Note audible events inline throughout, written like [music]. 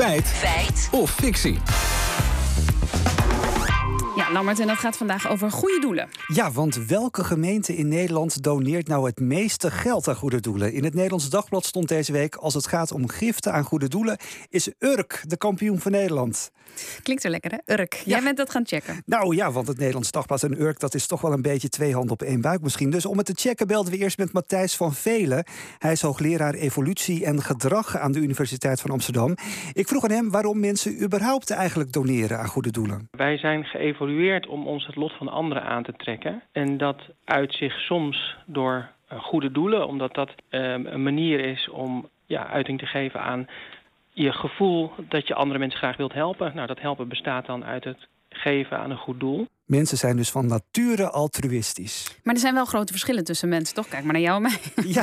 Feit. Feit. Of fictie. Ja, Lammert, en dat gaat vandaag over goede doelen. Ja, want welke gemeente in Nederland doneert nou het meeste geld aan goede doelen? In het Nederlands Dagblad stond deze week: als het gaat om giften aan goede doelen, is Urk de kampioen van Nederland. Klinkt er lekker, hè? Urk. Jij bent dat gaan checken. Nou ja, want het Nederlands Dagblad en Urk, dat is toch wel een beetje twee handen op één buik misschien. Dus om het te checken belden we eerst met Matthijs van Velen. Hij is hoogleraar evolutie en gedrag aan de Universiteit van Amsterdam. Ik vroeg aan hem waarom mensen überhaupt eigenlijk doneren aan goede doelen. Wij zijn geëvolueerd om ons het lot van anderen aan te trekken. En dat uit zich soms door eh, goede doelen, omdat dat eh, een manier is om ja, uiting te geven aan je gevoel dat je andere mensen graag wilt helpen. Nou, dat helpen bestaat dan uit het geven aan een goed doel. Mensen zijn dus van nature altruïstisch. Maar er zijn wel grote verschillen tussen mensen, toch? Kijk maar naar jou en mij. Ja.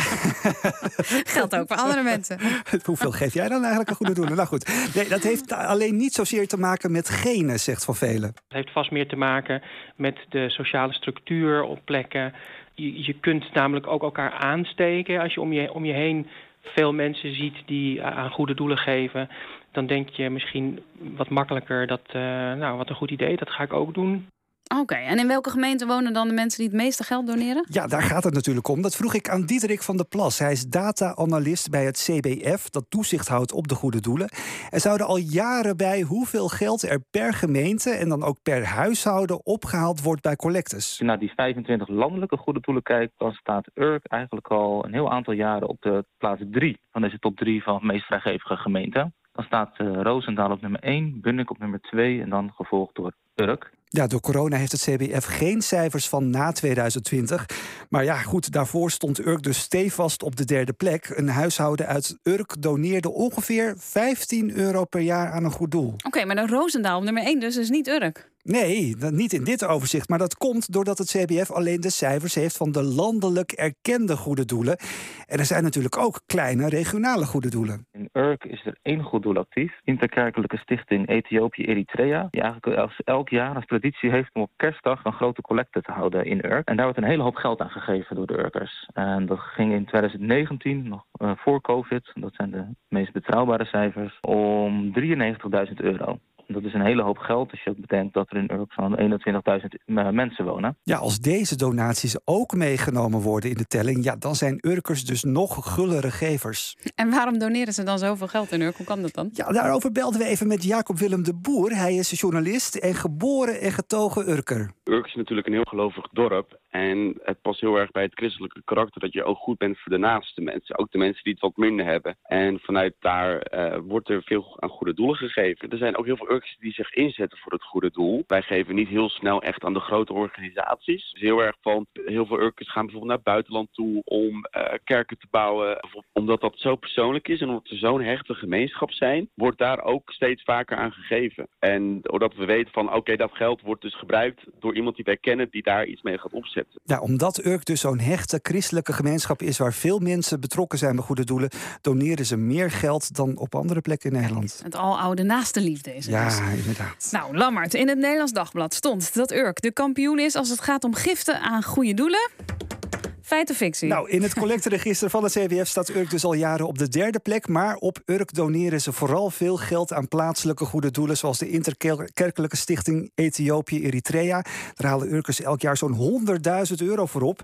[laughs] Geldt ook voor andere mensen. [laughs] Hoeveel geef jij dan eigenlijk een goede doelen? Nou goed, nee, dat heeft alleen niet zozeer te maken met genen, zegt Van Velen. Het heeft vast meer te maken met de sociale structuur op plekken. Je, je kunt namelijk ook elkaar aansteken als je om je, om je heen veel mensen ziet die aan goede doelen geven, dan denk je misschien wat makkelijker dat, uh, nou, wat een goed idee, dat ga ik ook doen. Oké, en in welke gemeente wonen dan de mensen die het meeste geld doneren? Ja, daar gaat het natuurlijk om. Dat vroeg ik aan Diederik van der Plas. Hij is data-analyst bij het CBF, dat toezicht houdt op de goede doelen. Er zouden al jaren bij hoeveel geld er per gemeente en dan ook per huishouden opgehaald wordt bij collectes. Als je naar die 25 landelijke goede doelen kijkt, dan staat Urk eigenlijk al een heel aantal jaren op de plaats 3 van deze top 3 van meest vrijgevige gemeenten. Dan staat uh, Roosendaal op nummer 1, Bunnik op nummer 2 en dan gevolgd door Urk. Ja, door corona heeft het CBF geen cijfers van na 2020. Maar ja, goed, daarvoor stond Urk dus stevast op de derde plek. Een huishouden uit Urk doneerde ongeveer 15 euro per jaar aan een goed doel. Oké, maar dan Roosendaal op nummer 1, dus is niet Urk. Nee, niet in dit overzicht. Maar dat komt doordat het CBF alleen de cijfers heeft van de landelijk erkende goede doelen. En er zijn natuurlijk ook kleine regionale goede doelen. In Urk is er één goed doel actief. Interkerkelijke stichting Ethiopië-Eritrea. Die eigenlijk elk jaar als traditie heeft om op kerstdag een grote collecte te houden in Urk. En daar wordt een hele hoop geld aan gegeven door de Urkers. En dat ging in 2019, nog uh, voor COVID, dat zijn de meest betrouwbare cijfers, om 93.000 euro. Dat is een hele hoop geld als je ook bedenkt dat er in Urk zo'n 21.000 mensen wonen. Ja, als deze donaties ook meegenomen worden in de telling, ja, dan zijn Urkers dus nog gullere gevers. En waarom doneren ze dan zoveel geld in Urk? Hoe kan dat dan? Ja, daarover belden we even met Jacob Willem de Boer. Hij is journalist en geboren en getogen Urker. Urk is natuurlijk een heel gelovig dorp. En het past heel erg bij het christelijke karakter dat je ook goed bent voor de naaste mensen. Ook de mensen die het wat minder hebben. En vanuit daar uh, wordt er veel aan goede doelen gegeven. Er zijn ook heel veel Urkers die zich inzetten voor het goede doel. Wij geven niet heel snel echt aan de grote organisaties. Dus heel erg van, heel veel Urkers gaan bijvoorbeeld naar het buitenland toe om uh, kerken te bouwen. Omdat dat zo persoonlijk is en omdat we zo'n hechte gemeenschap zijn, wordt daar ook steeds vaker aan gegeven. En doordat we weten van, oké, okay, dat geld wordt dus gebruikt door iemand die wij kennen die daar iets mee gaat opzetten. Ja, omdat Urk dus zo'n hechte christelijke gemeenschap is waar veel mensen betrokken zijn bij goede doelen, doneren ze meer geld dan op andere plekken in Nederland. Het aloude naaste liefde is het. Ja, inderdaad. Nou, Lammert, in het Nederlands Dagblad stond dat Urk de kampioen is als het gaat om giften aan goede doelen. Feit of fictie? Nou, in het [laughs] collecteregister van het CWF staat Urk dus al jaren op de derde plek. Maar op Urk doneren ze vooral veel geld aan plaatselijke goede doelen. Zoals de interkerkelijke stichting Ethiopië-Eritrea. Daar halen Urkers elk jaar zo'n 100.000 euro voor op.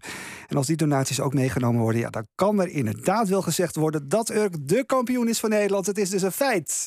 En als die donaties ook meegenomen worden, ja, dan kan er inderdaad wel gezegd worden dat Urk de kampioen is van Nederland. Het is dus een feit.